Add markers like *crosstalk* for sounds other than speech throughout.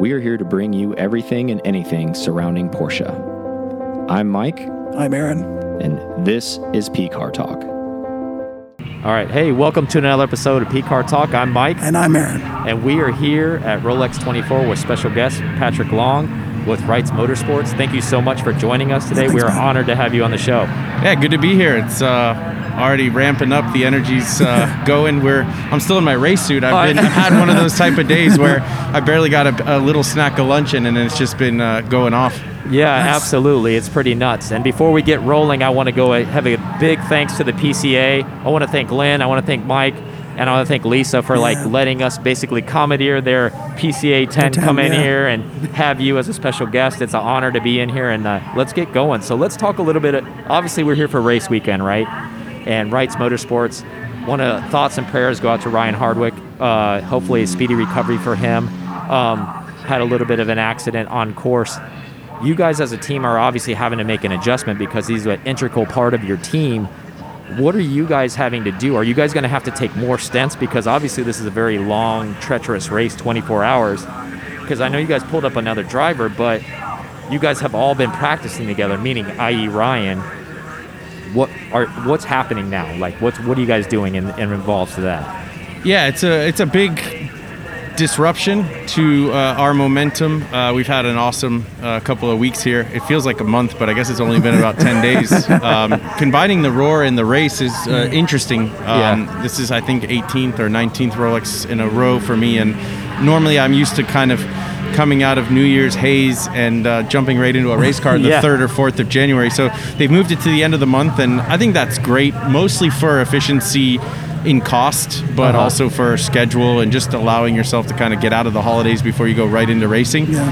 we are here to bring you everything and anything surrounding Porsche. I'm Mike, I'm Aaron. and this is P Car Talk. All right, hey, welcome to another episode of P Car Talk. I'm Mike, And I'm Aaron. and we are here at Rolex 24 with special guest Patrick Long with Wrights Motorsports. Thank you so much for joining us today. Thanks, we are man. honored to have you on the show. Yeah, good to be here. It's uh, already ramping up. The energy's uh, *laughs* going. We're I'm still in my race suit. I've, been, I've *laughs* had one of those type of days where I barely got a, a little snack of luncheon, and it's just been uh, going off. Yeah, absolutely. It's pretty nuts. And before we get rolling, I want to go have a big thanks to the PCA. I want to thank Lynn. I want to thank Mike. And I want to thank Lisa for like Yeah. letting us basically commandeer their PCA 10 10, come in yeah. here and have you as a special guest. It's an honor to be in here, and uh, let's get going. So let's talk a little bit. obviously, we're here for race weekend, right? And Wrights Motorsports. Want to thoughts and prayers go out to Ryan Hardwick. Uh, hopefully, a speedy recovery for him. Um, had a little bit of an accident on course you guys as a team are obviously having to make an adjustment because he's an integral part of your team. What are you guys having to do? Are you guys going to have to take more stints because obviously this is a very long, treacherous race, 24 hours? Because I know you guys pulled up another driver, but you guys have all been practicing together, meaning i.e. Ryan. What are what's happening now? Like what's what are you guys doing in, in involves to that? Yeah, it's a it's a big disruption to uh, our momentum. Uh, we've had an awesome uh, couple of weeks here. It feels like a month, but I guess it's only been about 10 *laughs* days. Um, combining the roar and the race is uh, interesting. Um, Yeah. This is, I think, 18th or 19th Rolex in a row for me. And normally I'm used to kind of coming out of New Year's haze and uh, jumping right into a race car the *laughs* Yeah. 3rd or 4th of January. So they've moved it to the end of the month, and I think that's great, mostly for efficiency in cost, but Uh-huh. also for schedule and just allowing yourself to kind of get out of the holidays before you go right into racing. Yeah.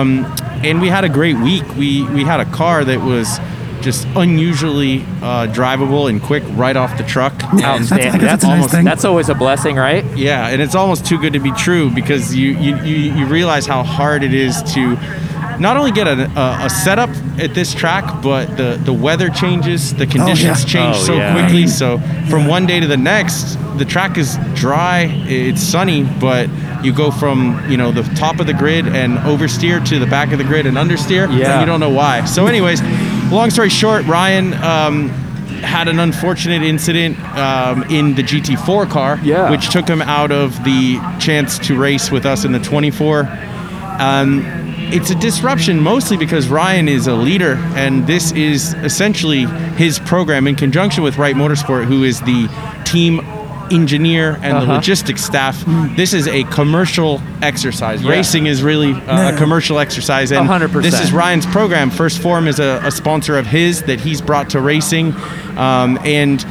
Um, and we had a great week. We we had a car that was just unusually uh, drivable and quick right off the truck. *laughs* And Outstanding. That's that's a nice almost that's always a blessing, right? yeah, and it's almost too good to be true because you you, you, you realize how hard it is to not only get a, a, a setup at this track, but the, the weather changes, the conditions yeah. change Oh, so yeah. quickly. So from one day to the next, the track is dry, it's sunny, but you go from you know the top of the grid and oversteer to the back of the grid and understeer. Yeah. and you don't know why. So, anyways, long story short, Ryan. Um, had an unfortunate incident um, in the GT4 car, Yeah. which took him out of the chance to race with us in the 24. Um, it's a disruption mostly because Ryan is a leader, and this is essentially his program in conjunction with Wright Motorsport, who is the team engineer and the Uh-huh. logistics staff. This is a commercial exercise. Yeah. Racing is really uh, a commercial exercise, and 100%. this is Ryan's program. First Form is a, a sponsor of his that he's brought to racing, um, and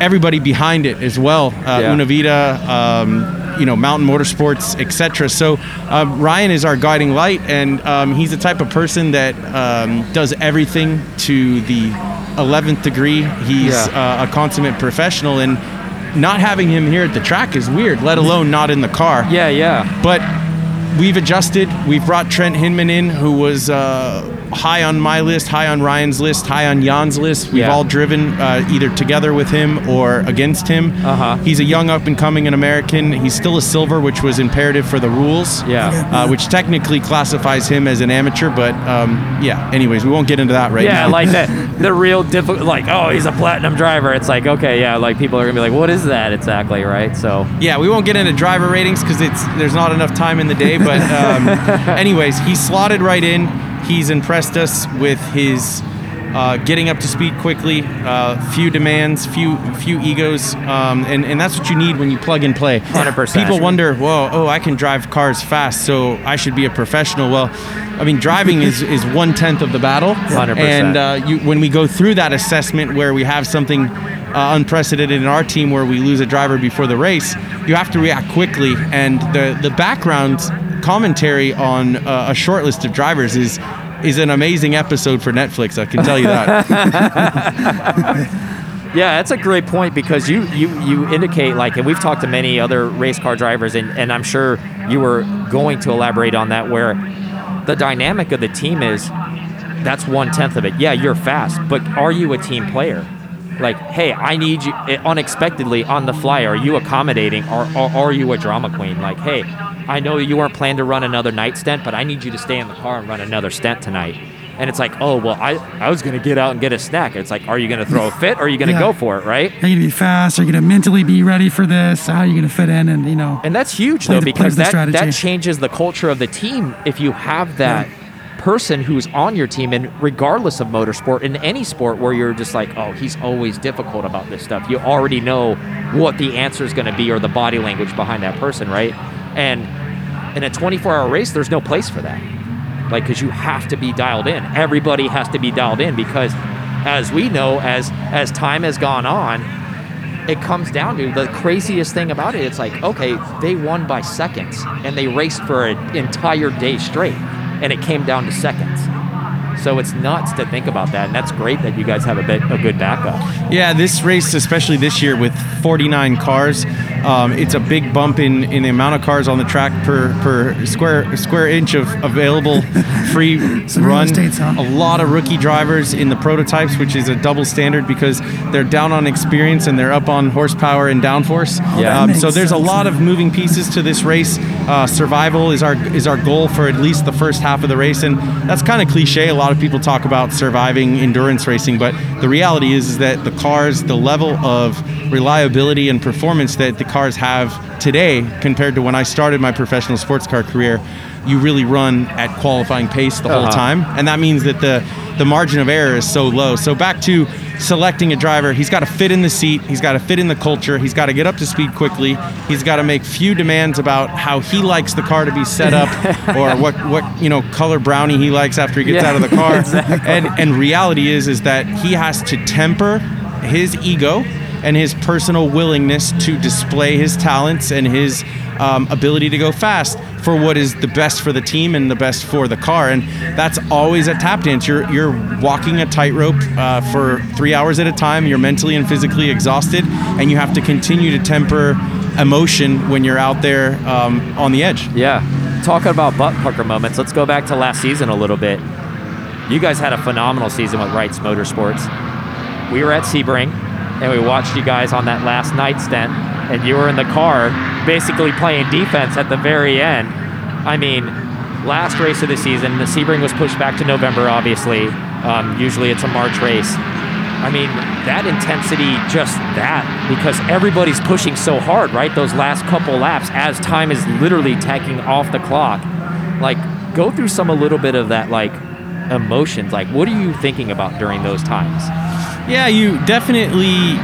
everybody behind it as well. Uh, Yeah. Una Vida, um, you know, Mountain Motorsports, etc. So um, Ryan is our guiding light, and um, he's the type of person that um, does everything to the 11th degree. He's Yeah. uh, a consummate professional, and not having him here at the track is weird. Let alone not in the car. Yeah, yeah. But we've adjusted. We've brought Trent Hinman in, who was uh, high on my list, high on Ryan's list, high on Jan's list. We've Yeah. all driven uh, either together with him or against him. Uh-huh. He's a young up and coming American. He's still a silver, which was imperative for the rules. Yeah. Uh, which technically classifies him as an amateur, but um, yeah. Anyways, we won't get into that right yeah, now. Yeah, like that. *laughs* The real difficult, like, oh, he's a platinum driver. It's like, okay, yeah, like people are gonna be like, what is that exactly, right? So, Yeah, we won't get into driver ratings because it's there's not enough time in the day. But um, *laughs* anyways, he slotted right in. He's impressed us with his uh, getting up to speed quickly, uh, few demands, few few egos, um, and and that's what you need when you plug and play. 100%. People wonder, whoa, oh, I can drive cars fast, so I should be a professional. Well, I mean, driving is is one tenth of the battle, 100%. and uh, you, when we go through that assessment where we have something uh, unprecedented in our team where we lose a driver before the race, you have to react quickly. And the the background commentary on uh, a short list of drivers is is an amazing episode for Netflix. I can tell you that. *laughs* yeah, that's a great point because you you you indicate like, and we've talked to many other race car drivers, and and I'm sure you were going to elaborate on that where the dynamic of the team is that's one tenth of it. Yeah, you're fast, but are you a team player? Like, hey, I need you eh, unexpectedly on the fly. Are you accommodating or, or, or are you a drama queen? Like, hey, I know you weren't planning to run another night stint, but I need you to stay in the car and run another stint tonight. And it's like, oh, well, I, I was going to get out and get a snack. It's like, are you going to throw a *laughs* fit or are you going to Yeah. go for it, right? Are you gonna be fast? Are you gonna mentally be ready for this? How are you gonna fit in? And you know, And that's huge, though, the- because that, that changes the culture of the team if you have that person who's on your team, and regardless of motorsport, in any sport where you're just like, oh, he's always difficult about this stuff, you already know what the answer is going to be or the body language behind that person, right? And in a 24 hour race, there's no place for that. Like, because you have to be dialed in. Everybody has to be dialed in because, as we know, as as time has gone on, it comes down to the craziest thing about it. It's like, okay, they won by seconds and they raced for an entire day straight, and it came down to seconds. So it's nuts to think about that, and that's great that you guys have a bit a good backup. Yeah, this race, especially this year with 49 cars, um, it's a big bump in, in the amount of cars on the track per per square square inch of available *laughs* free run. estate, huh? A lot of rookie drivers in the prototypes, which is a double standard because they're down on experience and they're up on horsepower and downforce. Yeah. Um, so there's a lot of moving pieces to this race. Uh, survival is our is our goal for at least the first half of the race, and that's kind of cliche. A lot of people talk about surviving endurance racing, but the reality is, is that the cars, the level of reliability and performance that the cars have today compared to when I started my professional sports car career, you really run at qualifying pace the whole Uh-huh. time, and that means that the the margin of error is so low. So back to selecting a driver, he's got to fit in the seat, he's got to fit in the culture, he's got to get up to speed quickly, he's got to make few demands about how he likes the car to be set up *laughs* or what what you know color brownie he likes after he gets Yeah, out of the car. *laughs* exactly. And and reality is is that he has to temper his ego and his personal willingness to display his talents and his um, ability to go fast for what is the best for the team and the best for the car. And that's always a tap dance. You're, you're walking a tightrope uh, for three hours at a time. You're mentally and physically exhausted, and you have to continue to temper emotion when you're out there um, on the edge. Yeah. Talking about butt pucker moments, let's go back to last season a little bit. You guys had a phenomenal season with Wrights Motorsports. We were at Sebring and we watched you guys on that last night stint, and you were in the car basically playing defense at the very end. I mean, last race of the season, the Sebring was pushed back to November, obviously. Um, usually it's a March race. I mean, that intensity, just that, because everybody's pushing so hard, right? Those last couple laps, as time is literally tacking off the clock. Like, go through some a little bit of that, like, emotions. Like, what are you thinking about during those times? Yeah, you definitely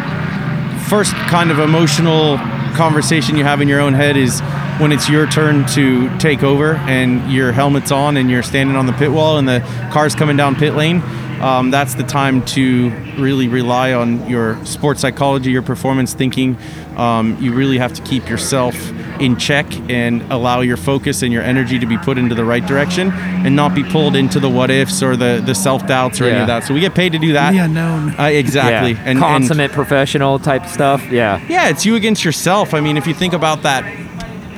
first kind of emotional conversation you have in your own head is when it's your turn to take over and your helmet's on and you're standing on the pit wall and the car's coming down pit lane. Um, that's the time to really rely on your sports psychology, your performance thinking. Um, you really have to keep yourself in check and allow your focus and your energy to be put into the right direction and not be pulled into the what ifs or the, the self doubts or any of that. So we get paid to do that. The unknown. Uh, exactly. Yeah. And, and Consummate professional type stuff. Yeah. yeah, it's you against yourself. I mean, if you think about that,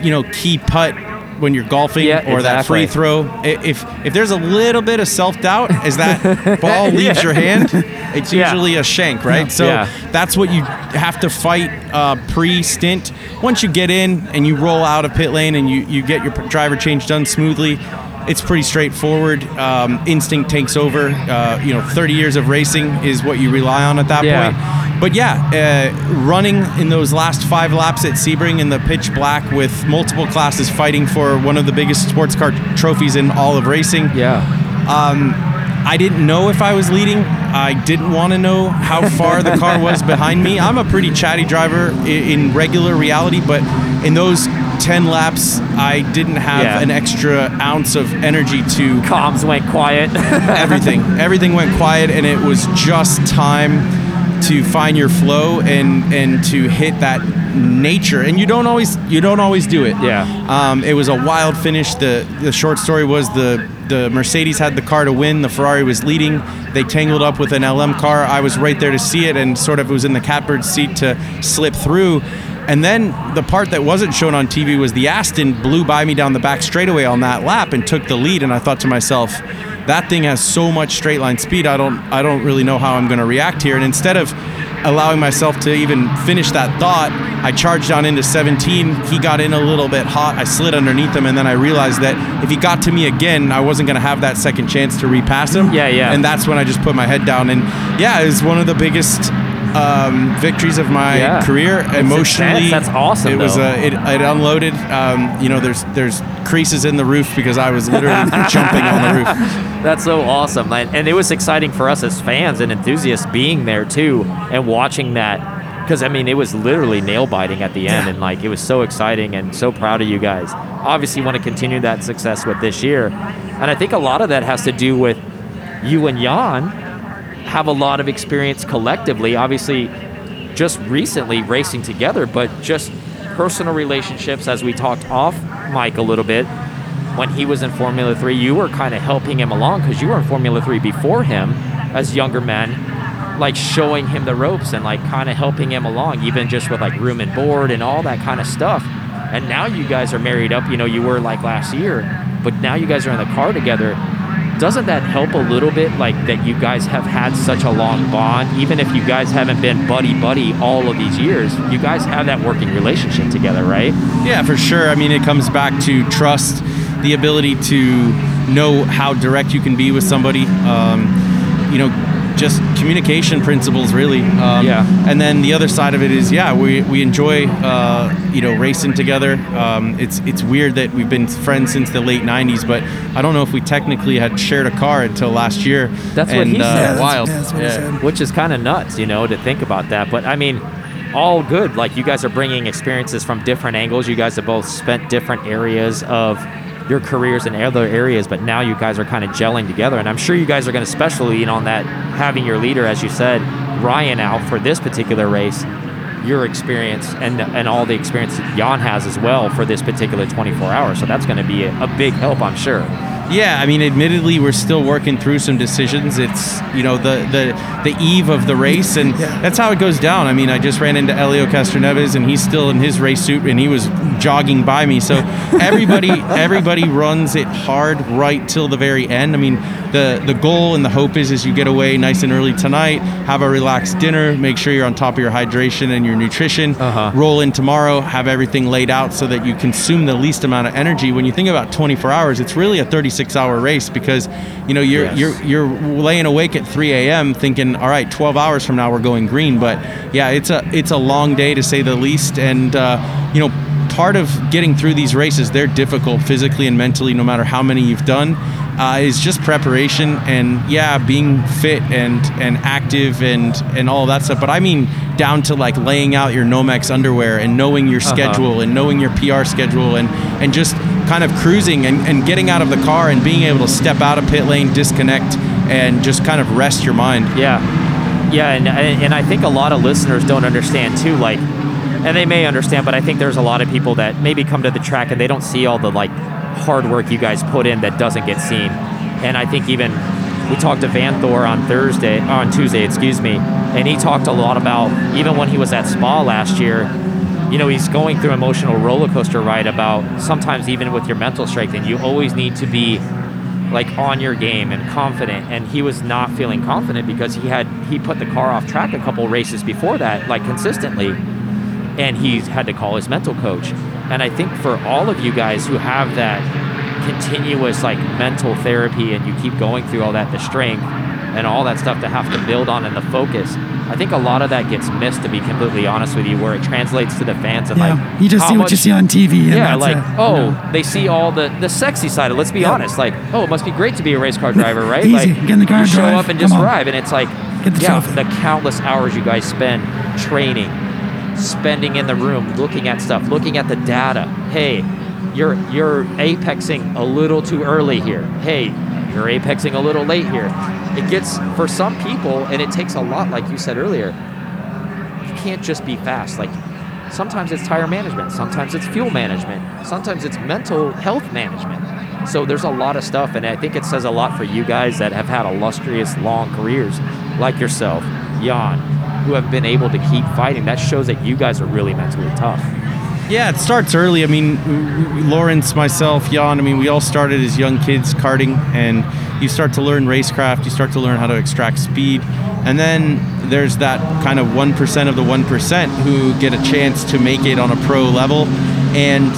you know, key putt when you're golfing Yeah, or that free throw, if if there's a little bit of self doubt as that *laughs* ball leaves Yeah. your hand, it's Yeah. usually a shank, right? So Yeah. that's what you have to fight uh, pre stint. Once you get in and you roll out of pit lane and you you get your driver change done smoothly. It's pretty straightforward. Um, instinct takes over. Uh, you know, 30 years of racing is what you rely on at that Yeah. point. But yeah, uh, running in those last five laps at Sebring in the pitch black with multiple classes fighting for one of the biggest sports car trophies in all of racing. Yeah. I didn't know if I was leading. I didn't want to know how *laughs* far the car was behind me. I'm a pretty chatty driver i- in regular reality, but in those 10 laps, I didn't have Yeah. an extra ounce of energy to Comms went quiet. *laughs* everything. Everything went quiet, and it was just time to find your flow and and to hit that nature. And you don't always you don't always do it. Yeah. Um, it was a wild finish. The the short story was the the Mercedes had the car to win. The Ferrari was leading. They tangled up with an LM car. I was right there to see it, and sort of was in the catbird seat to slip through. And then the part that wasn't shown on TV was the Aston blew by me down the back straightaway on that lap and took the lead. And I thought to myself, that thing has so much straight line speed. I don't I don't really know how I'm going to react here. And instead of allowing myself to even finish that thought, I charged on into 17. He got in a little bit hot. I slid underneath him, and then I realized that if he got to me again, I wasn't going to have that second chance to repass him. Yeah, yeah. And that's when I just put my head down. And yeah, it was one of the biggest um, victories of my Yeah. career. Emotionally, intense. That's awesome, It was though. uh, it, it unloaded. Um, you know, there's there's creases in the roof because I was literally *laughs* jumping on the roof. That's so awesome. And, and it was exciting for us as fans and enthusiasts being there too and watching that. Because, I mean, it was literally nail biting at the end. And, like, it was so exciting and so proud of you guys. Obviously, want to continue that success with this year. And I think a lot of that has to do with you and Jan have a lot of experience collectively. Obviously, just recently racing together, but just personal relationships, as we talked off Mike a little bit. When he was in Formula Three, you were kind of helping him along because you were in Formula Three before him as younger men, like showing him the ropes and like kind of helping him along, even just with like room and board and all that kind of stuff. And now you guys are married up. You know, you were like last year, but now you guys are in the car together doesn't that help a little bit like that you guys have had such a long bond even if you guys haven't been buddy buddy all of these years you guys have that working relationship together right Yeah, for sure. I mean, it comes back to trust, the ability to know how direct you can be with somebody. Um, you know, just communication principles, really. Um, Yeah. And then the other side of it is, yeah, we, we enjoy, uh, you know, racing together. Um, it's it's weird that we've been friends since the late '90s, but I don't know if we technically had shared a car until last year. That's what he uh, said. Yeah, wild. yeah, that's what he said. which is kind of nuts you know to think about that but i mean all good like you guys are bringing experiences from different angles you guys have both spent different areas of your careers in other areas but now you guys are kind of gelling together. And i'm sure you guys are going to especially lean on that having your leader as you said ryan out for this particular race your experience and and all the experience that Jan has as well for this particular 24 hours so that's going to be a, a big help i'm sure Yeah, I mean, admittedly, we're still working through some decisions. It's you know the the the eve of the race, and Yeah. that's how it goes down. I mean, I just ran into Helio Castroneves, and he's still in his race suit, and he was jogging by me. So *laughs* everybody everybody runs it hard right till the very end. I mean, the the goal and the hope is is you get away nice and early tonight, have a relaxed dinner, make sure you're on top of your hydration and your nutrition. Uh-huh. Roll in tomorrow, have everything laid out so that you consume the least amount of energy. When you think about 24 hours, it's really a 36 hour race because you know you're Yes. you're you're laying awake at 3 a.m. thinking, all right, 12 hours from now we're going green. But yeah, it's a it's a long day to say the least, and uh, you know. Part of getting through these races, they're difficult physically and mentally, no matter how many you've done, uh, is just preparation and yeah, being fit and and active and and all that stuff. But I mean, down to like laying out your Nomex underwear and knowing your Uh-huh. schedule and knowing your PR schedule and and just kind of cruising and, and getting out of the car and being able to step out of pit lane, disconnect, and just kind of rest your mind. Yeah, yeah, and and I think a lot of listeners don't understand too. Like, and they may understand, but I think there's a lot of people that maybe come to the track and they don't see all the like hard work you guys put in that doesn't get seen. And I think even we talked to Vanthoor on Thursday, on Tuesday, excuse me, and he talked a lot about even when he was at Spa last year. You know, he's going through emotional roller coaster ride about sometimes even with your mental strength, and you always need to be like on your game and confident and he was not feeling confident because he had he put the car off track a couple races before that like consistently and he had to call his mental coach and i think for all of you guys who have that continuous like mental therapy and you keep going through all that the strength and all that stuff to have to build on and the focus i think a lot of that gets missed to be completely honest with you where it translates to the fans and Yeah, like you just see what you see on TV. And yeah, like it, oh, they see all the the sexy side of. it. Let's be Yeah. honest, like oh, it must be great to be a race car driver, right? Easy. Like Get in the car you and show drive. up and just drive, and it's like Get the yeah, trophy. the countless hours you guys spend training, spending in the room, looking at stuff, looking at the data. Hey, you're you're apexing a little too early here. Hey, you're apexing a little late here. It gets for some people, and it takes a lot, like you said earlier. You can't just be fast. Like sometimes it's tire management, sometimes it's fuel management, sometimes it's mental health management. So there's a lot of stuff, and I think it says a lot for you guys that have had illustrious long careers, like yourself, Jan, who have been able to keep fighting. That shows that you guys are really mentally tough. Yeah, it starts early. I mean, Laurens, myself, Jan, I mean, we all started as young kids karting, and you start to learn racecraft, you start to learn how to extract speed, and then there's that kind of 1% of the 1% who get a chance to make it on a pro level. And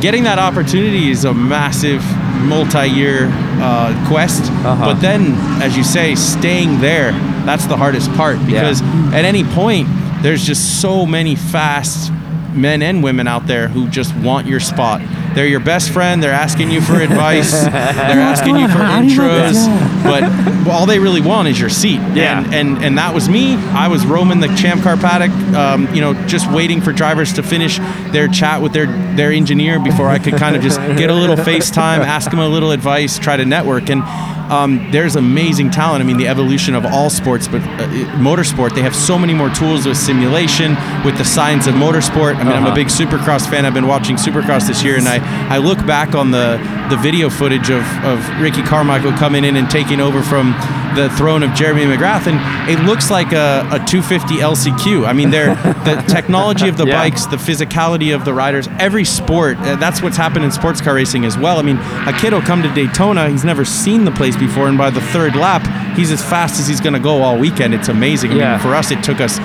getting that opportunity is a massive multi-year uh, quest Uh-huh. but then as you say staying there that's the hardest part because at any point there's just so many fast men and women out there who just want your spot they're your best friend they're asking you for advice *laughs* they're asking you for How do you intros but all they really want is your seat Yeah. and, and and that was me i was roaming the champ car paddock um, you know just waiting for drivers to finish their chat with their their engineer before i could kind of just get a little facetime ask them a little advice try to network and um, there's amazing talent. I mean, the evolution of all sports, but uh, motorsport, they have so many more tools with simulation, with the science of motorsport. I mean, I'm a Uh-huh. big Supercross fan. I've been watching Supercross this year, and I, I look back on the, the video footage of, of Ricky Carmichael coming in and taking over from the throne of Jeremy McGrath, and it looks like a, a 250 LCQ. I mean, they're, the *laughs* technology of the Yeah. bikes, the physicality of the riders, every sport, uh, that's what's happened in sports car racing as well. I mean, a kid will come to Daytona, he's never seen the place before, and by the third lap, he's as fast as he's going to go all weekend. It's amazing. I Yeah. mean, for us, it took us,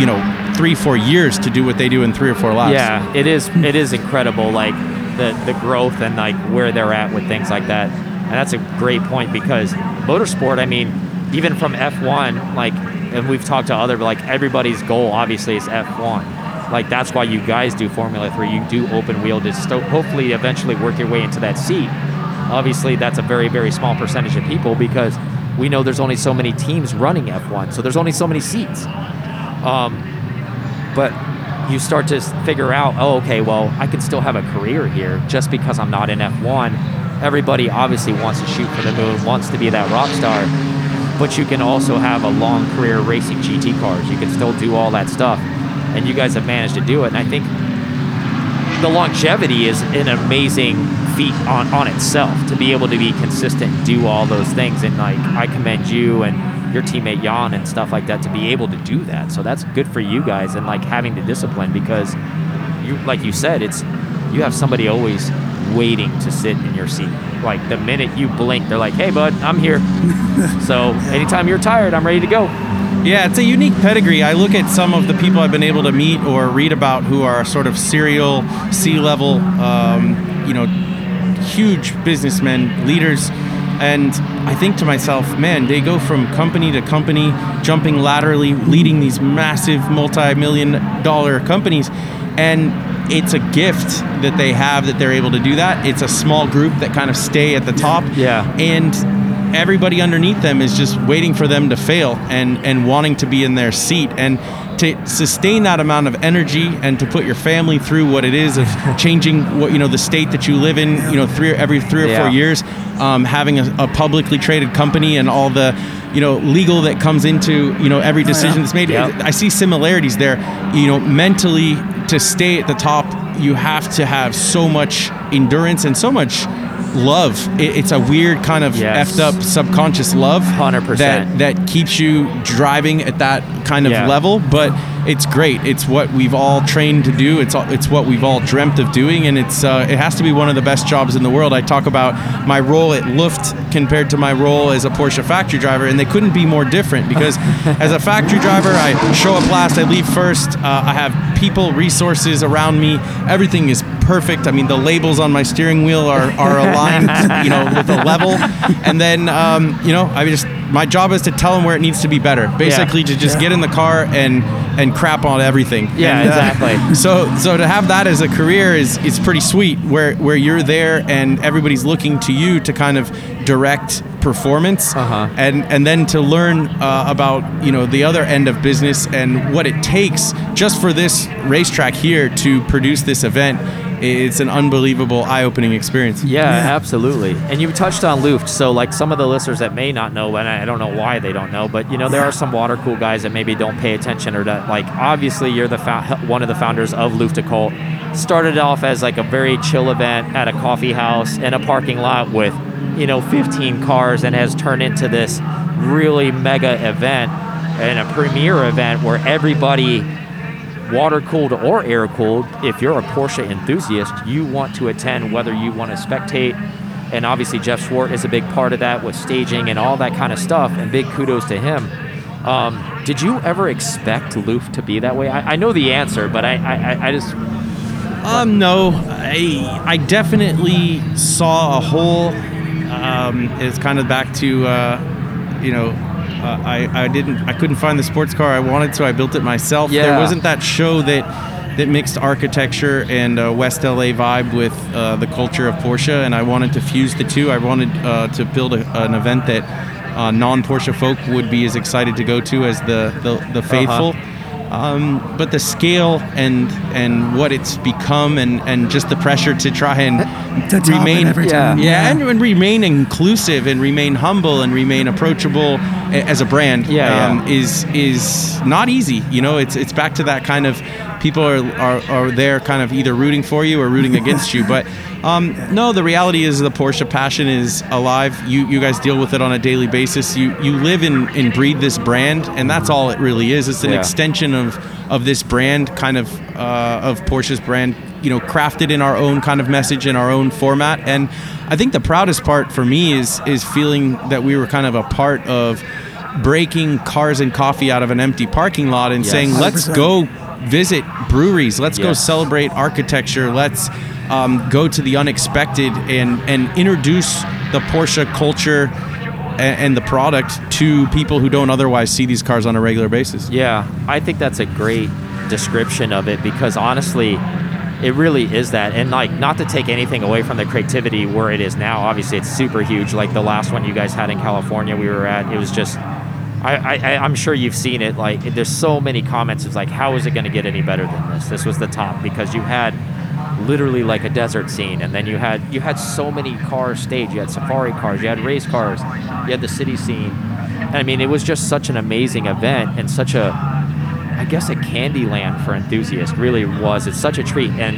you know, three, four years to do what they do in three or four laps. Yeah, it is. It is incredible, like the the growth and like where they're at with things like that. And that's a great point because motorsport. I mean, even from F1, like, and we've talked to other like everybody's goal obviously is F1. Like that's why you guys do Formula Three. You do open wheel to sto- hopefully eventually work your way into that seat. Obviously, that's a very very small percentage of people because we know there's only so many teams running F1, so there's only so many seats. Um, but you start to figure out, oh, okay, well, I can still have a career here just because I'm not in F1. Everybody obviously wants to shoot for the moon, wants to be that rock star, but you can also have a long career racing GT cars. You can still do all that stuff, and you guys have managed to do it. And I think the longevity is an amazing feat on, on itself to be able to be consistent do all those things and like i commend you and your teammate jan and stuff like that to be able to do that. So that's good for you guys and like having the discipline because you like you said it's you have somebody always waiting to sit in your seat. Like the minute you blink they're like hey bud i'm here. *laughs* So anytime you're tired i'm ready to go. Yeah, it's a unique pedigree. I look at some of the people I've been able to meet or read about who are sort of serial C-level, um, you know, huge businessmen, leaders, and I think to myself, man, they go from company to company, jumping laterally, leading these massive multi-million dollar companies, and it's a gift that they have that they're able to do that. It's a small group that kind of stay at the top. Yeah. And everybody underneath them is just waiting for them to fail and and wanting to be in their seat and to sustain that amount of energy and to put your family through what it is of *laughs* changing what you know the state that you live in you know three every three or Yeah. four years um, having a, a publicly traded company and all the you know legal that comes into you know every decision that's made Yep. I see similarities there you know mentally to stay at the top you have to have so much endurance and so much love it, it's a weird kind of Yes. effed up subconscious love 100%. that that keeps you driving at that kind of Yeah. level but it's great it's what we've all trained to do it's all, it's what we've all dreamt of doing and it's uh, it has to be one of the best jobs in the world I talk about my role at Luft compared to my role as a Porsche factory driver and they couldn't be more different because *laughs* as a factory driver I show up last I leave first uh, I have people resources around me everything is perfect. I mean the labels on my steering wheel are, are aligned *laughs* you know with a level. And then um, you know I just my job is to tell them where it needs to be better. Basically to just get in the car and and crap on everything. Yeah, And, uh, exactly. so so to have that as a career is is pretty sweet where where you're there and everybody's looking to you to kind of direct performance Uh-huh. and and then to learn uh, about you know the other end of business and what it takes just for this racetrack here to produce this event it's an unbelievable eye-opening experience Yeah, absolutely. And you touched on Luft, so like some of the listeners that may not know, and I don't know why they don't know, but you know there are some water cool guys that maybe don't pay attention or that like obviously you're the fou- one of the founders of Luftgekühlt. Started off as like a very chill event at a coffee house in a parking lot with you know 15 cars and has turned into this really mega event and a premier event where everybody water cooled or air cooled, if you're a Porsche enthusiast, you want to attend whether you want to spectate. And obviously, Jeff Zwart is a big part of that with staging and all that kind of stuff. And big kudos to him. Um, did you ever expect Luft to be that way? I, I know the answer, but I, I, I just Um, no, I I definitely saw a hole. Um, it's kind of back to uh, you know, uh, I I didn't I couldn't find the sports car I wanted, so I built it myself. There wasn't that show that that mixed architecture and uh, West LA vibe with uh, the culture of Porsche, and I wanted to fuse the two. I wanted uh, to build a, an event that uh, non-Porsche folk would be as excited to go to as the the, the faithful. Um, but the scale and and what it's become and, and just the pressure to try and To remain every Yeah. time. yeah, and, and remain inclusive and remain humble and remain approachable as a brand Yeah, yeah. um, is is not easy. You know, it's it's back to that kind of people are, are are there kind of either rooting for you or rooting against you. But um, no, the reality is the Porsche passion is alive. You you guys deal with it on a daily basis. You you live and, and breathe this brand, and that's all it really is. It's an Yeah. extension of of this brand, kind of uh, of Porsche's brand. You know, crafted in our own kind of message in our own format. And I think the proudest part for me is is feeling that we were kind of a part of breaking cars and coffee out of an empty parking lot and Yes. saying, let's 100%. go visit breweries. Let's go celebrate architecture. Let's um, go to the unexpected and and introduce the Porsche culture and, and the product to people who don't otherwise see these cars on a regular basis. Yeah, I think that's a great description of it because honestly, it really is that. And like, not to take anything away from the creativity where it is now. Obviously, it's super huge. Like the last one you guys had in California, we were at. It was just. I, I, I'm sure you've seen it. Like, there's so many comments. It's like, how is it going to get any better than this? This was the top because you had literally like a desert scene, and then you had you had so many cars staged. You had safari cars, you had race cars, you had the city scene. And I mean, it was just such an amazing event and such a, I guess, a candy land for enthusiasts. Really was. It's such a treat and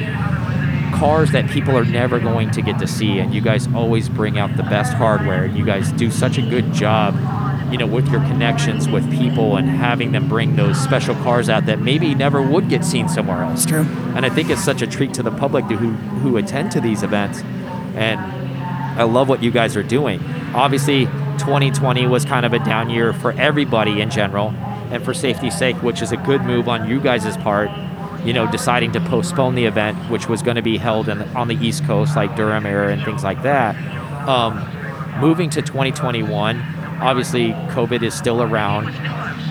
cars that people are never going to get to see. And you guys always bring out the best hardware. And you guys do such a good job, you know, with your connections with people and having them bring those special cars out that maybe never would get seen somewhere else. It's true. And I think it's such a treat to the public to who who attend to these events. And I love what you guys are doing. Obviously, 2020 was kind of a down year for everybody in general, and for safety's sake, which is a good move on you guys' part. You know, deciding to postpone the event, which was going to be held in, on the East Coast, like Durham area and things like that. Um, moving to 2021, obviously COVID is still around,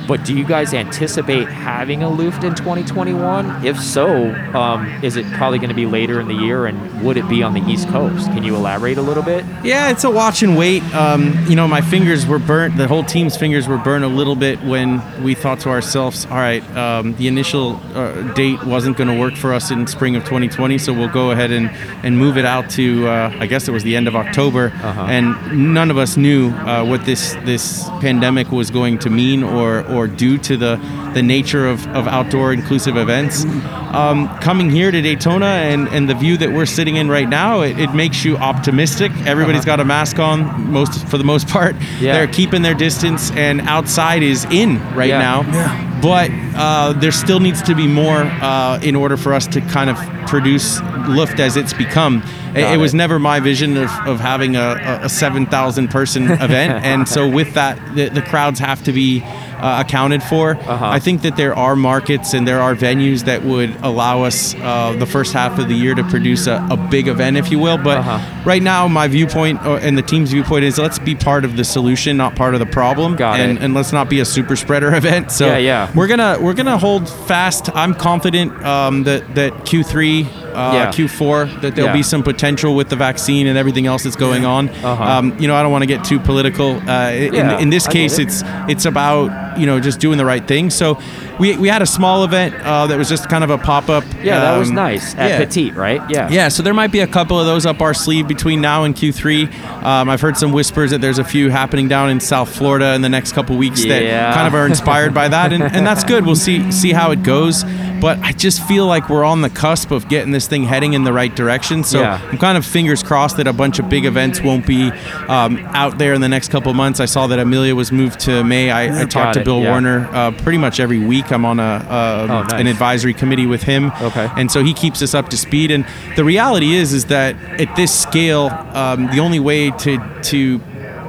but do you guys anticipate having a Luft in 2021? If so, um, is it probably going to be later in the year, and would it be on the East Coast? Can you elaborate a little bit? Yeah, it's a watch and wait. Um, you know, my fingers were burnt. The whole team's fingers were burnt a little bit when we thought to ourselves, all right, um, the initial uh, date wasn't going to work for us in spring of 2020, so we'll go ahead and, and move it out to, uh, I guess it was the end of October. Uh-huh. And none of us knew uh, what this this pandemic was going to mean or, or due to the, the nature of, of outdoor inclusive events. Um, coming here to Daytona and, and the view that we're sitting in right now, it, it makes you optimistic. Everybody's got a mask on, most for the most part. Uh-huh. Yeah. They're keeping their distance, and outside is in right Yeah. now. Yeah. But uh, there still needs to be more uh, in order for us to kind of produce Luft as it's become. It, it was never my vision of, of having a, a, a 7,000 person *laughs* event. And so, with that, the, the crowds have to be uh, accounted for. Uh-huh. I think that there are markets and there are venues that would allow us uh, the first half of the year to produce a, a big event, if you will. But Uh-huh. right now, my viewpoint uh, and the team's viewpoint is let's be part of the solution, not part of the problem. Got and, it. and let's not be a super spreader *laughs* event. So Yeah, yeah. we're gonna we're gonna hold fast. I'm confident um, that that Q3, uh, Yeah. Q4, that there'll Yeah. be some potential with the vaccine and everything else that's going on. Uh-huh. Um, you know, I don't want to get too political. Uh, in, Yeah, in this case, it. it's it's about you know just doing the right thing. So we, we had a small event uh, that was just kind of a pop up. Yeah, that was nice at. Petite, right? Yeah. Yeah, so there might be a couple of those up our sleeve between now and Q3. Um, I've heard some whispers that there's a few happening down in South Florida in the next couple weeks that kind of are inspired by that, and, and that's good. We'll see see how it goes. But I just feel like we're on the cusp of getting this thing heading in the right direction. So Yeah. I'm kind of fingers crossed that a bunch of big events won't be um, out there in the next couple months. I saw that Amelia was moved to May. I, I talked to Bill yeah. Warner uh, pretty much every week. I'm on a uh, Oh, nice. an advisory committee with him. Okay. And so he keeps us up to speed. And the reality is, is that at this scale, um, the only way to to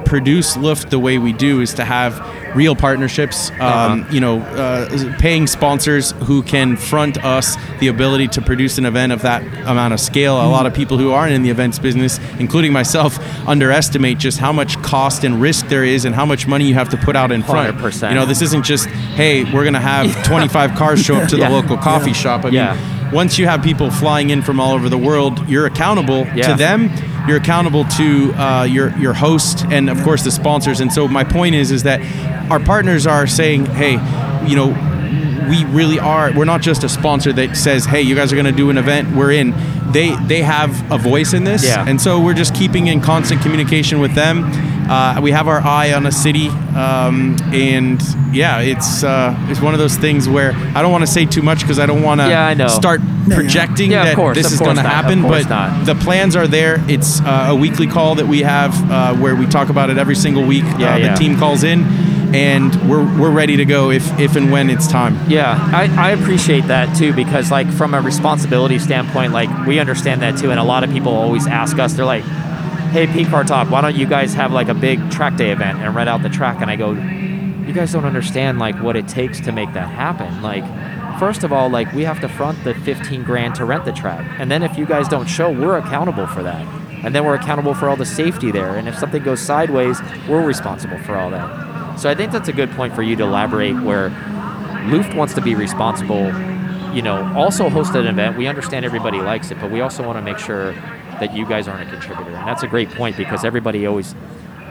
produce Luft the way we do is to have real partnerships. Um, Uh-huh. You know, uh, paying sponsors who can front us the ability to produce an event of that amount of scale. A lot of people who aren't in the events business, including myself, underestimate just how much cost and risk there is, and how much money you have to put out in front. 100%. You know, this isn't just hey, we're gonna have *laughs* 25 cars show up to Yeah. the local coffee shop. I Yeah. mean, once you have people flying in from all over the world, you're accountable Yeah. to them. You're accountable to uh, your your host and of course the sponsors. And so my point is is that our partners are saying, hey, you know, we really are. We're not just a sponsor that says, hey, you guys are going to do an event. We're in. They they have a voice in this, Yeah. and so we're just keeping in constant communication with them. Uh, we have our eye on a city, um, and yeah, it's uh, it's one of those things where I don't want to say too much because I don't want to Yeah, start projecting Yeah, of that course, this is going to happen. But not. the plans are there. It's uh, a weekly call that we have uh, where we talk about it every single week. Yeah, uh, yeah. The team calls in, and we're we're ready to go if if and when it's time. Yeah, I, I appreciate that too because like from a responsibility standpoint, like we understand that too, and a lot of people always ask us, they're like, "Hey, P Car Talk, why don't you guys have like a big track day event and rent out the track?" And I go, "You guys don't understand like what it takes to make that happen. Like, first of all, like we have to front the 15 grand to rent the track, and then if you guys don't show, we're accountable for that." And then we're accountable for all the safety there. And if something goes sideways, we're responsible for all that. So I think that's a good point for you to elaborate where Luft wants to be responsible, you know, also host an event. We understand everybody likes it, but we also want to make sure that you guys aren't a contributor. And that's a great point because everybody always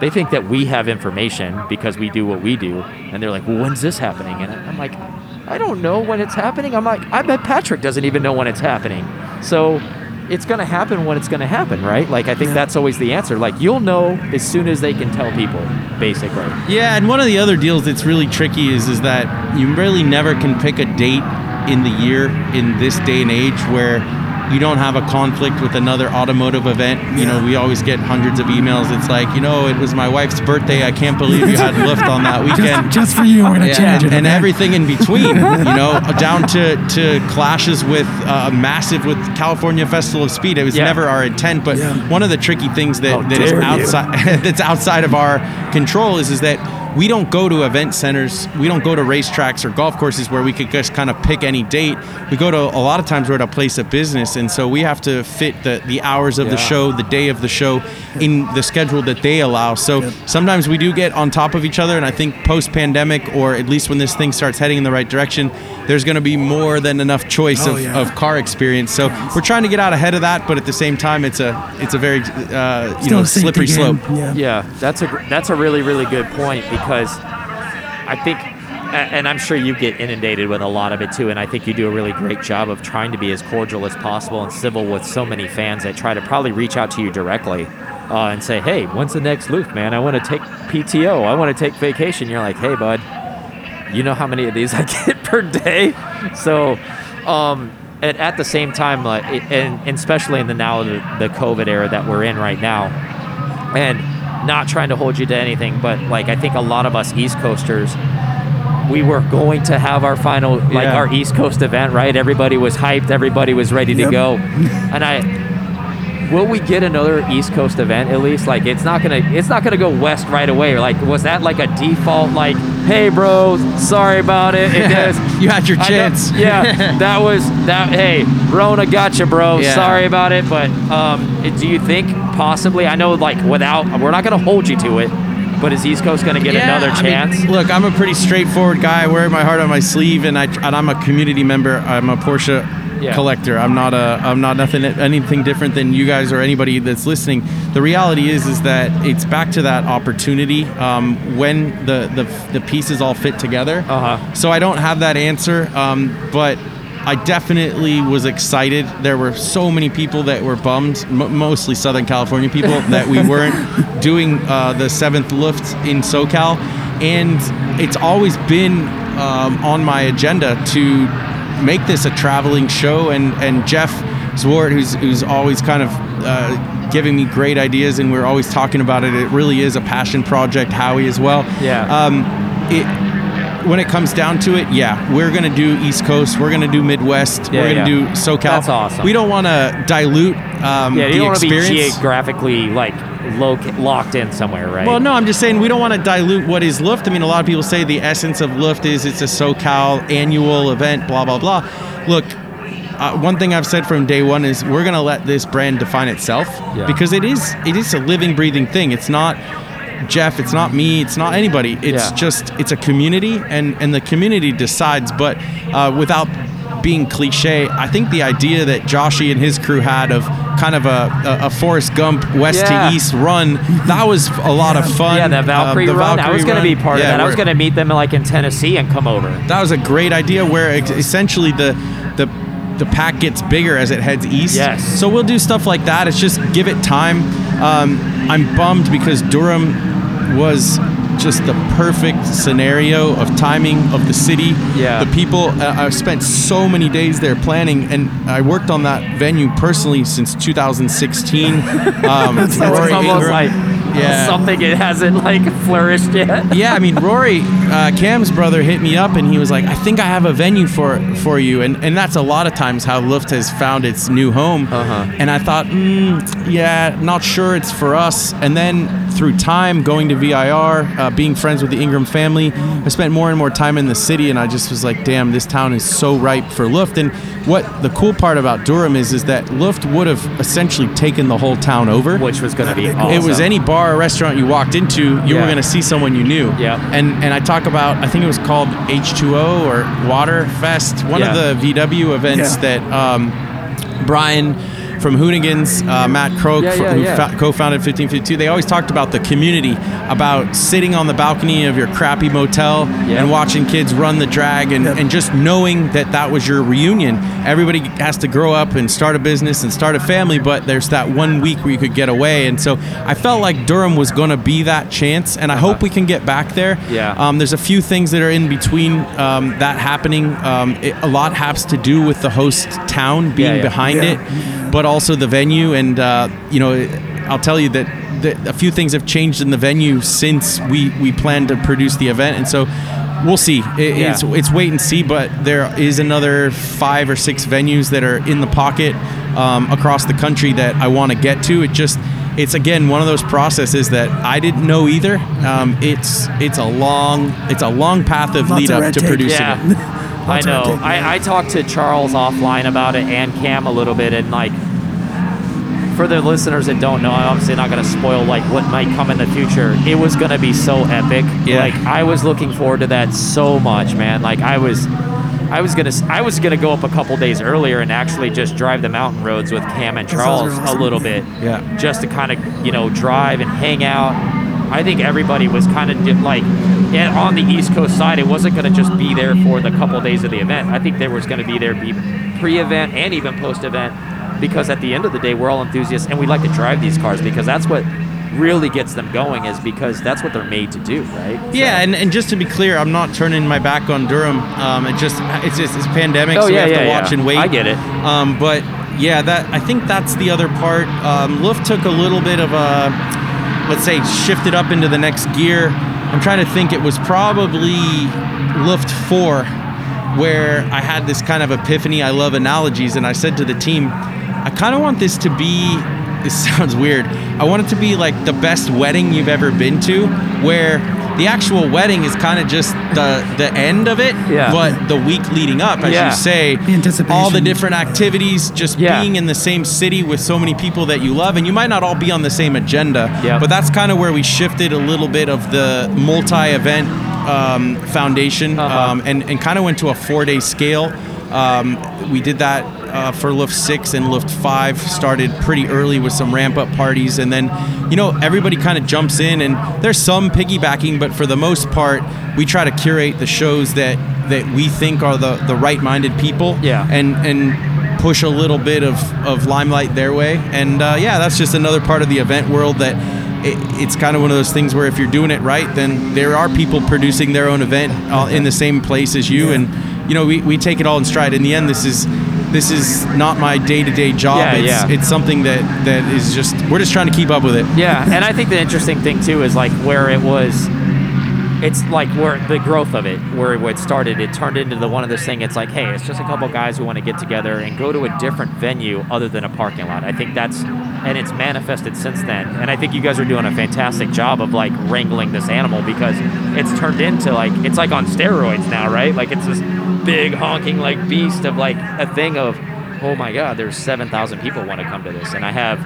they think that we have information because we do what we do, and they're like, "Well, when's this happening?" And I'm like, "I don't know when it's happening." I'm like, "I bet Patrick doesn't even know when it's happening." So it's going to happen when it's going to happen, right? Like I think that's always the answer. Like you'll know as soon as they can tell people, basically. Yeah, and one of the other deals that's really tricky is is that you really never can pick a date in the year in this day and age where you don't have a conflict with another automotive event. You know, we always get hundreds of emails. It's like, you know, it was my wife's birthday. I can't believe you had Luft on that *laughs* weekend. Just, just for you, we're gonna Yeah, change it. and okay? everything in between, you know, *laughs* down to, to clashes with uh, massive with California Festival of Speed. It was Yeah. never our intent, but Yeah. one of the tricky things that, How that is outside *laughs* that's outside of our control is is that we don't go to event centers, we don't go to racetracks or golf courses where we could just kind of pick any date. We go to a lot of times we're at a place of business, and so we have to fit the the hours of the show, the day of the show, in the schedule that they allow. So sometimes we do get on top of each other, and I think post pandemic, or at least when this thing starts heading in the right direction, there's going to be more than enough choice Oh, of, yeah. of car experience. So we're trying to get out ahead of that, but at the same time, it's a it's a very uh, you Still know slippery slope. Yeah. Yeah, that's a that's a really really good point because I think, and I'm sure you get inundated with a lot of it too, and I think you do a really great job of trying to be as cordial as possible and civil with so many fans that try to probably reach out to you directly uh, and say, "Hey, when's the next Luft, man? I want to take PTO. I want to take vacation." You're like, "Hey, bud, you know how many of these *laughs* I get per day?" So. Um, and at the same time, and, and especially in the now the, the COVID era that we're in right now, and not trying to hold you to anything, but like I think a lot of us East Coasters, we were going to have our final, like Yeah. our East Coast event, right? Everybody was hyped, everybody was ready to go, *laughs* and I. Will we get another East Coast event at least? Like it's not gonna it's not gonna go west right away. Like was that like a default? Like hey bro, sorry about it. It. *laughs* You had your chance. yeah, *laughs* that was that. Hey, Rona, gotcha, bro. Yeah. Sorry about it, but um, do you think possibly? I know, like, without we're not gonna hold you to it, but is East Coast gonna get Yeah, another I mean, chance? look, I'm a pretty straightforward guy. I wear my heart on my sleeve, and I and I'm a community member. I'm a Porsche Yeah. collector. I'm not a I'm not nothing anything different than you guys or anybody that's listening. The reality is is that it's back to that opportunity um, when the, the the pieces all fit together. Uh-huh. So I don't have that answer, um, but. I definitely was excited. There were so many people that were bummed, m- mostly Southern California people, *laughs* that we weren't doing uh, the seventh Luft in SoCal. And it's always been um, on my agenda to make this a traveling show. And, and Jeff Zwart, who's who's always kind of uh, giving me great ideas, and we're always talking about it. It really is a passion project. Howie as well. Yeah. Um, it when it comes down to it, yeah, we're gonna do East Coast, we're gonna do Midwest, Yeah, we're gonna yeah. do SoCal. That's awesome. We don't want to dilute um, Yeah, you don't want to be experience. geographically like loc- locked in somewhere, right? Well, no, I'm just saying we don't want to dilute what is Luft. I mean, a lot of people say the essence of Luft is it's a SoCal annual event, blah blah blah. Look, uh, one thing I've said from day one is we're gonna let this brand define itself Yeah. because it is it is a living, breathing thing. It's not Jeff, it's not me, it's not anybody. It's Yeah. just it's a community, and and the community decides. But uh, without being cliche, I think the idea that Joshy and his crew had of kind of a, a, a Forrest Gump west Yeah. to east run, that was a lot of fun. yeah, the Valkyrie Uh, the run. I was going to be part Yeah, of that. I was going to meet them like in Tennessee and come over. That was a great idea. Where essentially the the pack gets bigger as it heads east. Yes. So we'll do stuff like that. It's just give it time. Um, I'm bummed because Durham was just the perfect scenario of timing of the city. Yeah. The people. Uh, I've spent so many days there planning, and I worked on that venue personally since 2016. *laughs* Um, Rory almost Ingram- like Yeah. something it hasn't like flourished yet. yeah, I mean, Rory, uh, Cam's brother, hit me up and he was like, "I think I have a venue for for you," and and that's a lot of times how Luft has found its new home. Uh-huh. And I thought, mm, yeah, not sure it's for us. And then through time, going to VIR, uh, being friends with the Ingram family, I spent more and more time in the city, and I just was like, damn, this town is so ripe for Luft. And what the cool part about Durham is, is that Luft would have essentially taken the whole town over. Which was going to be awesome. It was any bar or restaurant you walked into, you Yeah. were going to see someone you knew. Yeah. And and I talk about, I think it was called H2O or Water Fest, one Yeah. of the VW events Yeah. that um, Brian from Hoonigans, uh, Matt Croak, Yeah, yeah, who yeah. fa- co-founded 1552, they always talked about the community, about sitting on the balcony of your crappy motel and watching kids run the drag and, and just knowing that that was your reunion. Everybody has to grow up and start a business and start a family, but there's that one week where you could get away. And so I felt like Durham was going to be that chance, and I hope we can get back there. Yeah. Um, there's a few things that are in between um, that happening. Um, it, a lot has to do with the host town being behind it, but also the venue. And uh, you know, I'll tell you that, that a few things have changed in the venue since we we planned to produce the event, and so. We'll see. It, Yeah. It's it's wait and see, but there is another five or six venues that are in the pocket um, across the country that I want to get to. It just it's again one of those processes that I didn't know either. Um, it's it's a long it's a long path of Lots lead up to producing Yeah. it. *laughs* I Lots of red know. I, I talked to Charles offline about it and Cam a little bit, and like for the listeners that don't know, I'm obviously not going to spoil like what might come in the future. It was going to be so epic. Yeah. Like I was looking forward to that so much, man. Like I was. I was gonna I was gonna go up a couple days earlier and actually just drive the mountain roads with Cam and Charles awesome. a little bit, Yeah. just to kind of you know drive and hang out. I think everybody was kind of like and on the East Coast side. It wasn't going to just be there for the couple days of the event. I think there was going to be there be pre-event and even post-event because at the end of the day, we're all enthusiasts and we like to drive these cars because that's what really gets them going is because that's what they're made to do, right? Yeah, and, and just to be clear, I'm not turning my back on Durham. Um, it just it's just it's pandemic, Oh, so yeah, we have yeah, to watch yeah. and wait. I get it. Um, but yeah, that I think that's the other part. Um, Luft took a little bit of a let's say shifted up into the next gear. I'm trying to think. It was probably Luft four where I had this kind of epiphany. I love analogies, and I said to the team, I kind of want this to be. *laughs* This sounds weird. I want it to be like the best wedding you've ever been to, where the actual wedding is kind of just the the end of it, Yeah. but the week leading up, as Yeah. you say, The all the different activities, just Yeah. being in the same city with so many people that you love, and you might not all be on the same agenda, Yeah. but that's kind of where we shifted a little bit of the multi-event um, foundation, Uh-huh. um, and and kind of went to a four-day scale. Um, we did that uh, for Luft Six and Luft Five. Started pretty early with some ramp-up parties, and then you know everybody kind of jumps in, and there's some piggybacking, but for the most part, we try to curate the shows that that we think are the the right-minded people, Yeah. and and push a little bit of, of limelight their way. And uh, yeah, that's just another part of the event world that it, it's kind of one of those things where if you're doing it right, then there are people producing their own event uh, in the same place as you. And, you know, we, we take it all in stride. In the end, this is this is not my day-to-day job. Yeah, it's yeah. it's something that that is just we're just trying to keep up with it. Yeah, and I think the interesting thing too is like where it was. It's like where the growth of it, where it started, it turned into the one of this thing. It's like, hey, it's just a couple guys who want to get together and go to a different venue other than a parking lot. I think that's, and it's manifested since then. And I think you guys are doing a fantastic job of like wrangling this animal because it's turned into like it's like on steroids now, right? Like it's this big honking like beast of like a thing of, oh my god, there's seven thousand people want to come to this, and I have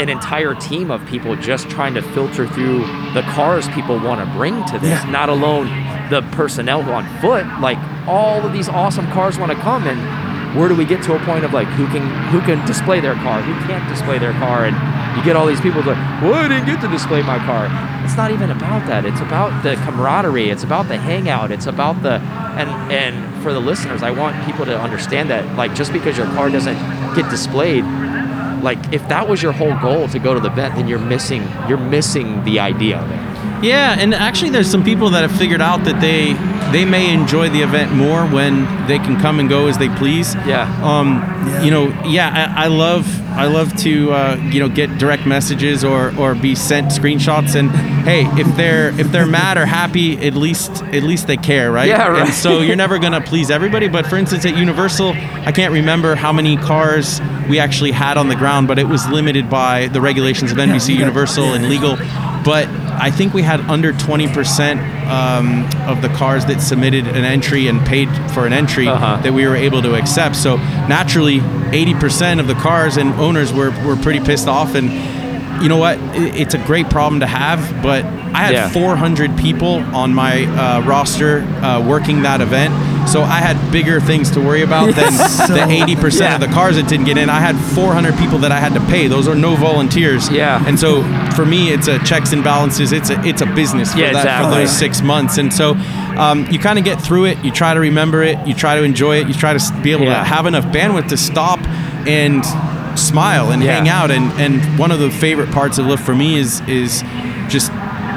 an entire team of people just trying to filter through the cars people want to bring to this, not alone the personnel on foot. Like all of these awesome cars want to come, and where do we get to a point of like who can who can display their car, who can't display their car, and you get all these people like, well, I didn't get to display my car. It's not even about that. It's about the camaraderie. It's about the hangout. It's about the and and for the listeners, I want people to understand that like just because your car doesn't get displayed like if that was your whole goal to go to the event then you're missing you're missing the idea it Yeah, and actually, there's some people that have figured out that they they may enjoy the event more when they can come and go as they please. Yeah. Um, you know, yeah, I, I love I love to uh, you know get direct messages or or be sent screenshots and hey, if they're if they're *laughs* mad or happy, at least at least they care, right? Yeah, right. And so you're never gonna please everybody. But for instance, at Universal, I can't remember how many cars we actually had on the ground, but it was limited by the regulations of NBC Universal and legal. But I think we had under 20% um, of the cars that submitted an entry and paid for an entry Uh-huh. that we were able to accept. So naturally, 80% of the cars and owners were, were pretty pissed off. And you know what? It's a great problem to have, but I had Yeah. 400 people on my uh, roster uh, working that event. So I had bigger things to worry about *laughs* than So- the 80% Yeah. of the cars that didn't get in. I had 400 people that I had to pay. Those are no volunteers. Yeah. And so for me, it's a checks and balances. It's a it's a business for Yeah, that for those six months. And so um, you kind of get through it. You try to remember it. You try to enjoy it. You try to be able Yeah. to have enough bandwidth to stop and smile and Yeah. hang out. And and one of the favorite parts of Luft for me is is just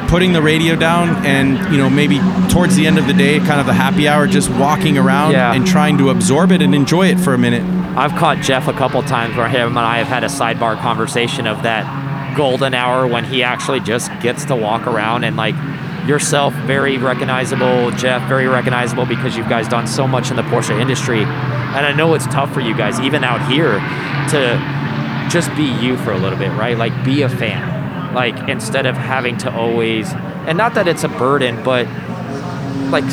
putting the radio down and you know maybe towards the end of the day kind of the happy hour just walking around Yeah. and trying to absorb it and enjoy it for a minute i've caught jeff a couple times where him and i have had a sidebar conversation of that golden hour when he actually just gets to walk around and like yourself very recognizable jeff very recognizable because you guys done so much in the porsche industry and i know it's tough for you guys even out here to just be you for a little bit right? Like be a fan. Like instead of having to always and not that it's a burden but like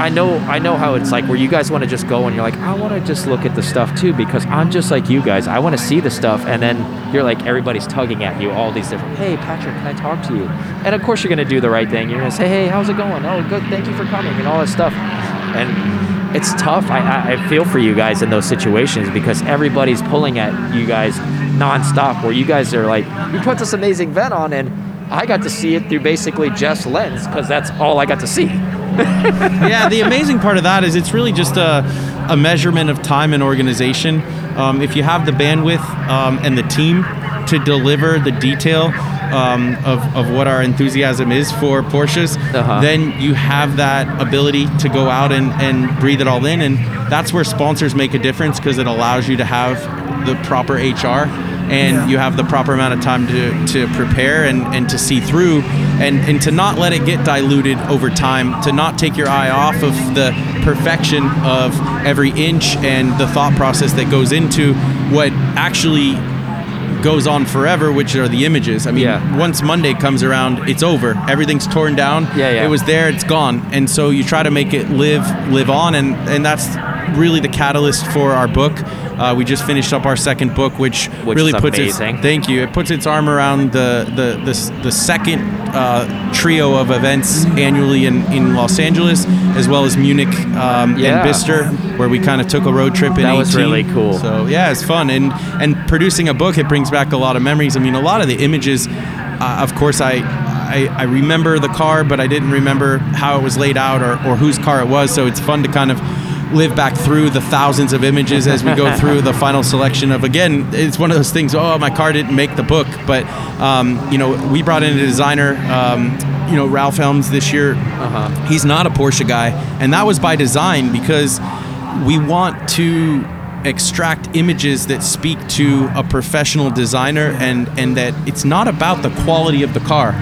I know I know how it's like where you guys want to just go and you're like I want to just look at the stuff too because I'm just like you guys. I want to see the stuff and then you're like everybody's tugging at you all these different hey Patrick can I talk to you? And of course you're gonna do the right thing. You're gonna say hey how's it going? Oh good thank you for coming and all that stuff. And it's tough I, I, feel for you guys in those situations because everybody's pulling at you guys nonstop where you guys are like you put this amazing event on and I got to see it through basically Jeff's lens because that's all I got to see. *laughs* yeah, the amazing part of that is it's really just a, a measurement of time and organization. Um, if you have the bandwidth um, and the team to deliver the detail um, of, of what our enthusiasm is for Porsches, Uh-huh. then you have that ability to go out and, and breathe it all in. And that's where sponsors make a difference because it allows you to have the proper HR and Yeah. you have the proper amount of time to, to prepare and, and to see through and, and to not let it get diluted over time, to not take your eye off of the perfection of every inch and the thought process that goes into what actually goes on forever, which are the images. I mean, Yeah. once Monday comes around, it's over. Everything's torn down. Yeah, yeah. It was there, it's gone. And so you try to make it live live on and, and that's really the catalyst for our book. Uh, we just finished up our second book, which, Which really puts amazing. its thank you. It puts its arm around the the the, the second uh, trio of events annually in, in Los Angeles, as well as Munich um, Yeah. and Bicester, where we kind of took a road trip in That was really cool. So yeah, it's fun and and producing a book it brings back a lot of memories. I mean, a lot of the images, uh, of course, I, I I remember the car, but I didn't remember how it was laid out or or whose car it was. So it's fun to kind of live back through the thousands of images as we go *laughs* through the final selection of again it's one of those things oh my car didn't make the book but um, you know we brought in a designer um, you know ralph helms this year Uh-huh. he's not a porsche guy and that was by design because we want to extract images that speak to a professional designer and and that it's not about the quality of the car.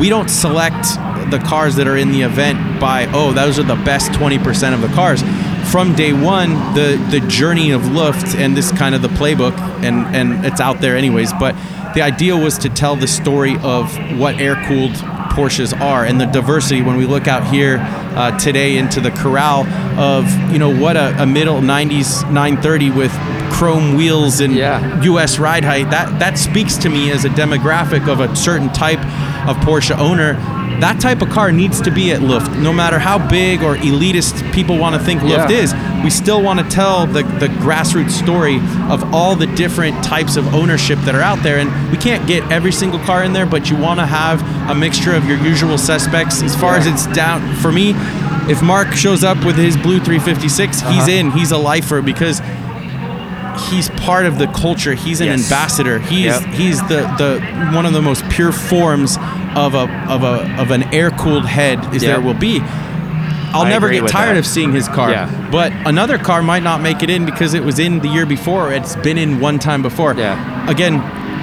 We don't select the cars that are in the event by oh those are the best 20% of the cars from day one the the journey of Luft and this kind of the playbook and and it's out there anyways but the idea was to tell the story of what air cooled Porsches are and the diversity when we look out here uh, today into the corral of you know what a, a, middle 90s 930 with chrome wheels and Yeah. US ride height that that speaks to me as a demographic of a certain type of Porsche owner that type of car needs to be at Luft no matter how big or elitist people want to think Luft Yeah. is we still want to tell the, the grassroots story of all the different types of ownership that are out there. And we can't get every single car in there, but you want to have a mixture of your usual suspects. As far as it's down, for me, if Mark shows up with his blue 356, Uh-huh. he's in. He's a lifer because he's part of the culture. He's an Yes. ambassador. He's Yep. he's the, the one of the most pure forms of a of a of an air cooled head as Yep. there will be. I'll I never get tired that. of seeing his car. Yeah. But another car might not make it in because it was in the year before. It's been in one time before. Yeah. Again,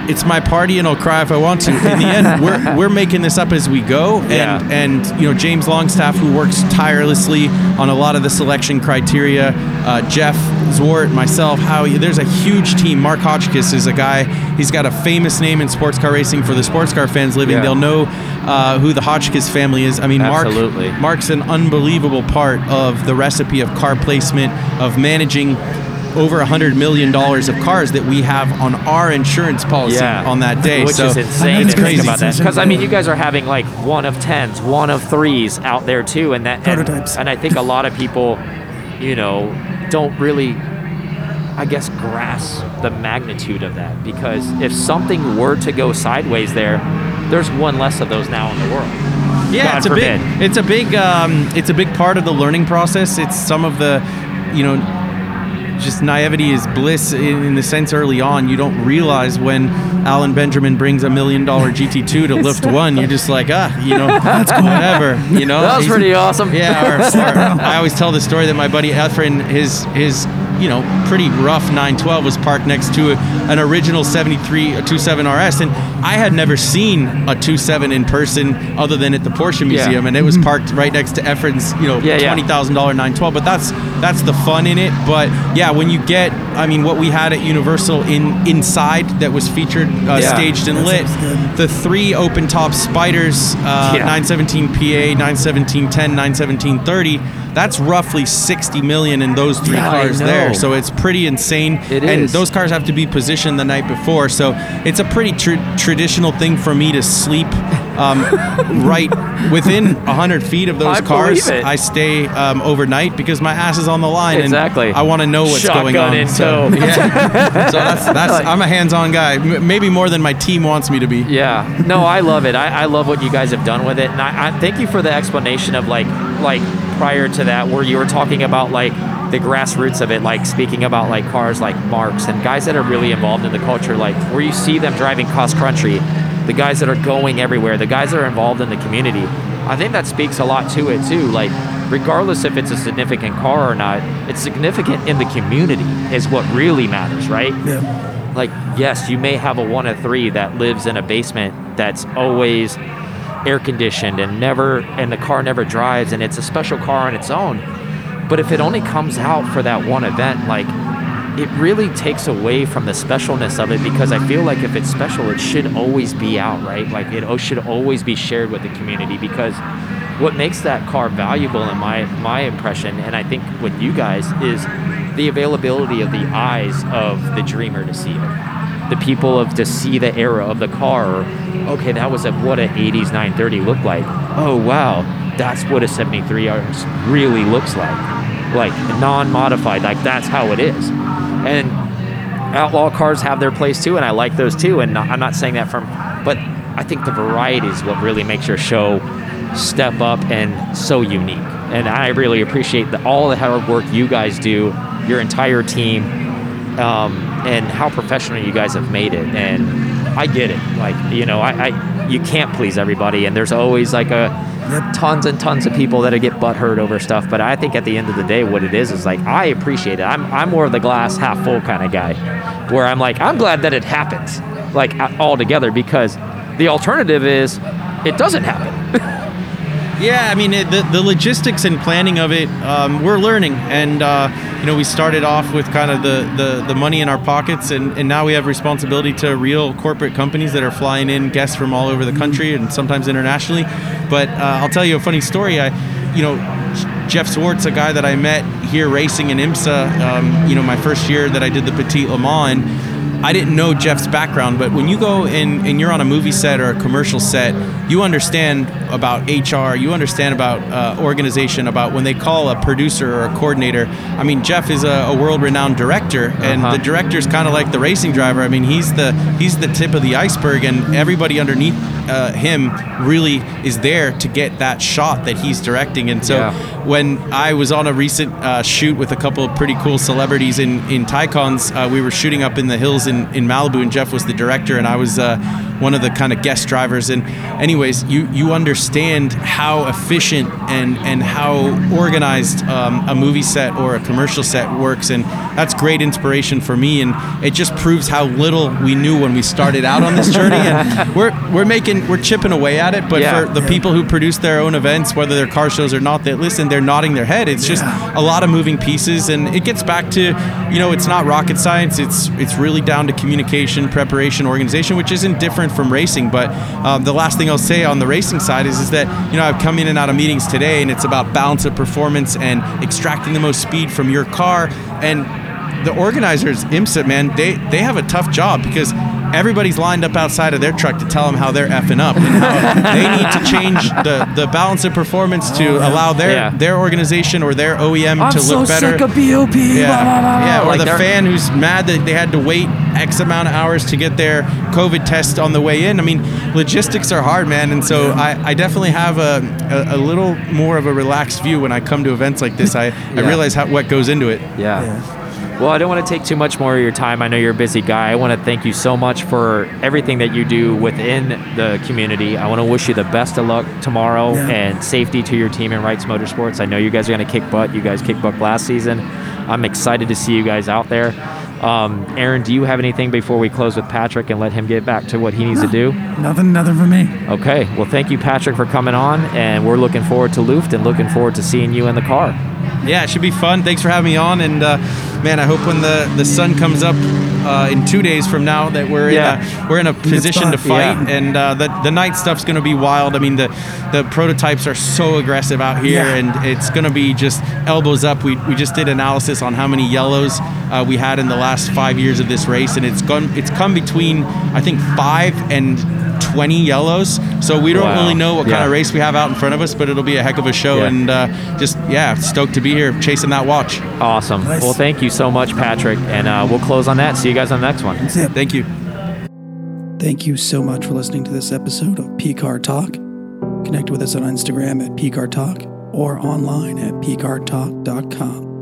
it's my party and I'll cry if I want to. In the end, *laughs* we're, we're making this up as we go. And, Yeah. and, you know, James Longstaff, who works tirelessly on a lot of the selection criteria, uh, Jeff Zwart, myself, Howie, there's a huge team. Mark Hotchkis is a guy, he's got a famous name in sports car racing for the sports car fans living. Yeah. They'll know uh, who the Hotchkis family is. I mean, Absolutely. Mark, Mark's an unbelievable part of the recipe of car placement, of managing over a hundred million dollars of cars that we have on our insurance policy Yeah. on that day. Which so is insane That's to think crazy. about that. Because I mean, you guys are having like one of tens, one of threes out there too, and that and, Prototypes. and I think a lot of people, you know, don't really, I guess, grasp the magnitude of that. Because if something were to go sideways there, there's one less of those now in the world. yeah, God it's a big, it's a big, um, it's a big part of the learning process. It's some of the, you know, just naivety is bliss in, in the sense early on you don't realize when Alan Benjamin brings a million dollar GT2 to *laughs* Luft one, you're just like ah, you know, *laughs* that's cool. whatever, you know. That was He's- pretty awesome. Yeah, or, or *laughs* I always tell the story that my buddy Efren, his his you know pretty rough 912 was parked next to an original 73 a 27 RS, and I had never seen a 27 in person other than at the Porsche Museum, and it was *laughs* parked right next to Efren's you know Yeah, yeah. twenty thousand dollar 912. But that's that's the fun in it. But yeah, when you get, I mean, what we had at Universal in inside that was featured, uh, Yeah. staged and lit, the three open top spiders, uh, Yeah. 917 PA, 917 10, 917 30. That's roughly 60 million in those three Yeah, cars there. So it's pretty insane. It and is. those cars have to be positioned the night before. So it's a pretty tr- traditional thing for me to sleep um, right within 100 feet of those I cars. believe it. I stay um, overnight because my ass is on the line. Exactly. And I want to know what's Shotgun going on. in so, tow. yeah. *laughs* so that's, that's I'm a hands-on guy. M- maybe more than my team wants me to be. Yeah, no, I love it. I, I love what you guys have done with it, and I, I thank you for the explanation of like like prior to that, where you were talking about like the grassroots of it, like speaking about like cars like Marks and guys that are really involved in the culture, like where you see them driving cross country, the guys that are going everywhere, the guys that are involved in the community. I think that speaks a lot to it too. Like regardless if it's a significant car or not, it's significant in the community is what really matters, right? Yeah. like yes you may have a one of three that lives in a basement that's always air conditioned and never and the car never drives and it's a special car on its own but if it only comes out for that one event like it really takes away from the specialness of it because i feel like if it's special it should always be out right? Like it should always be shared with the community because what makes that car valuable in my my impression and i think with you guys is the availability of the eyes of the dreamer to see it. The people of to see the era of the car okay that was a, what an 80s 930 looked like. Oh wow that's what a 73 RS really looks like like non-modified like that's how it is and outlaw cars have their place too, and I like those too. And I'm not saying that from, but I think the variety is what really makes your show step up and so unique. And I really appreciate the, all the hard work you guys do, your entire team, um, and how professional you guys have made it. And I get it. Like you know, I, I you can't please everybody, and there's always like a tons and tons of people that get butt hurt over stuff. But I think at the end of the day, what it is is like I appreciate it. I'm I'm more of the glass half full kind of guy, where I'm like I'm glad that it happened, like all together, because the alternative is it doesn't happen. *laughs* Yeah, I mean it, the the logistics and planning of it, um, we're learning, and uh, you know we started off with kind of the, the, the money in our pockets, and, and now we have responsibility to real corporate companies that are flying in guests from all over the country and sometimes internationally. But uh, I'll tell you a funny story. I, you know, Jeff Zwart, a guy that I met here racing in IMSA, um, you know, my first year that I did the Petit Le Mans. I didn't know Jeff's background, but when you go and, and you're on a movie set or a commercial set, you understand about HR, you understand about uh, organization, about when they call a producer or a coordinator. I mean, Jeff is a, a world-renowned director, and Uh-huh. the director's kind of like the racing driver. I mean, he's the he's the tip of the iceberg, and everybody underneath uh, him really is there to get that shot that he's directing. And so Yeah. when I was on a recent uh, shoot with a couple of pretty cool celebrities in in Tycons, uh, we were shooting up in the hills in, in Malibu, and Jeff was the director, and I was uh, one of the kind of guest drivers. And anyways, you you understand how efficient and and how organized um, a movie set or a commercial set works, and that's great inspiration for me. And it just proves how little we knew when we started out on this journey. And *laughs* we're we're making we're chipping away at it, but Yeah. for the people who produce their own events, whether they're car shows or not, that listen, they're nodding their head. It's just a lot of moving pieces, and it gets back to, you know, it's not rocket science. It's it's really down to communication, preparation, organization, which isn't different from racing. But um, the last thing I'll say on the racing side is is that you know I've come in and out of meetings today, and it's about balance of performance and extracting the most speed from your car and the organizers, IMSA, man, they they have a tough job because everybody's lined up outside of their truck to tell them how they're effing up and how *laughs* they need to change the, the balance of performance to oh, allow their Yeah. their organization or their OEM to look better. I'm so sick of BOP. yeah, yeah, or Like the fan who's mad that they had to wait X amount of hours to get their COVID test on the way in. I mean, logistics are hard, man, and so I, I definitely have a, a, a little more of a relaxed view when I come to events like this. I, I realize how, what goes into it. Yeah. Well, I don't want to take too much more of your time. I know you're a busy guy. I want to thank you so much for everything that you do within the community. I want to wish you the best of luck tomorrow Yeah. and safety to your team in Wrights Motorsports. I know you guys are going to kick butt. You guys kicked butt last season. I'm excited to see you guys out there. Um, Aaron, do you have anything before we close with Patrick and let him get back to what he needs to do? Nothing, nothing for me. Okay. Well, thank you, Patrick, for coming on, and we're looking forward to Luft and looking forward to seeing you in the car. Yeah, it should be fun. Thanks for having me on, and uh, man, I hope when the, the sun comes up uh, in two days from now that we're Yeah. in a, we're in a position to fight, Yeah. and uh, the the night stuff's going to be wild. I mean, the the prototypes are so aggressive out here, Yeah. and it's going to be just elbows up. We we just did analysis on how many yellows uh, we had in the last five years of this race, and it's gone it's come between I think five and. 20 yellows, so we don't Wow. really know what kind of race we have out in front of us, but it'll be a heck of a show, Yeah. and uh, just yeah, stoked to be here chasing that watch. Awesome. Nice. Well, thank you so much, Patrick, and uh, we'll close on that. See you guys on the next one. That's it. Thank you. Thank you so much for listening to this episode of PCAR Talk. Connect with us on Instagram at PCAR Talk or online at PCARTalk.com.